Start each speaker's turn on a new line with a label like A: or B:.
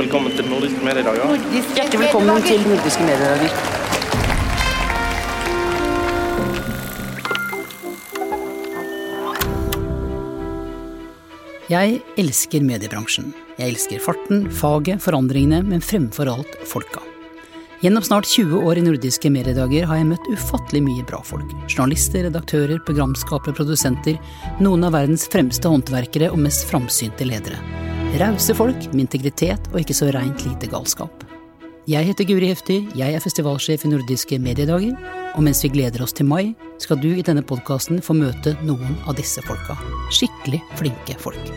A: Velkommen til Nordiske mediedager.
B: Hjertelig velkommen til Nordiske mediedager.
C: Jeg elsker mediebransjen. Jeg elsker farten, faget, forandringene, men fremfor alt folka. Gjennom snart 20 år i Nordiske mediedager har jeg møtt ufattelig mye bra folk. Journalister, redaktører, programskapere, produsenter. Noen av verdens fremste håndverkere og mest framsynte ledere. Rause folk med integritet og ikke så reint lite galskap. Jeg heter Guri Hefti, jeg er festivalsjef i Nordiske mediedager. Og mens vi gleder oss til mai, skal du i denne podkasten få møte noen av disse folka. Skikkelig flinke folk.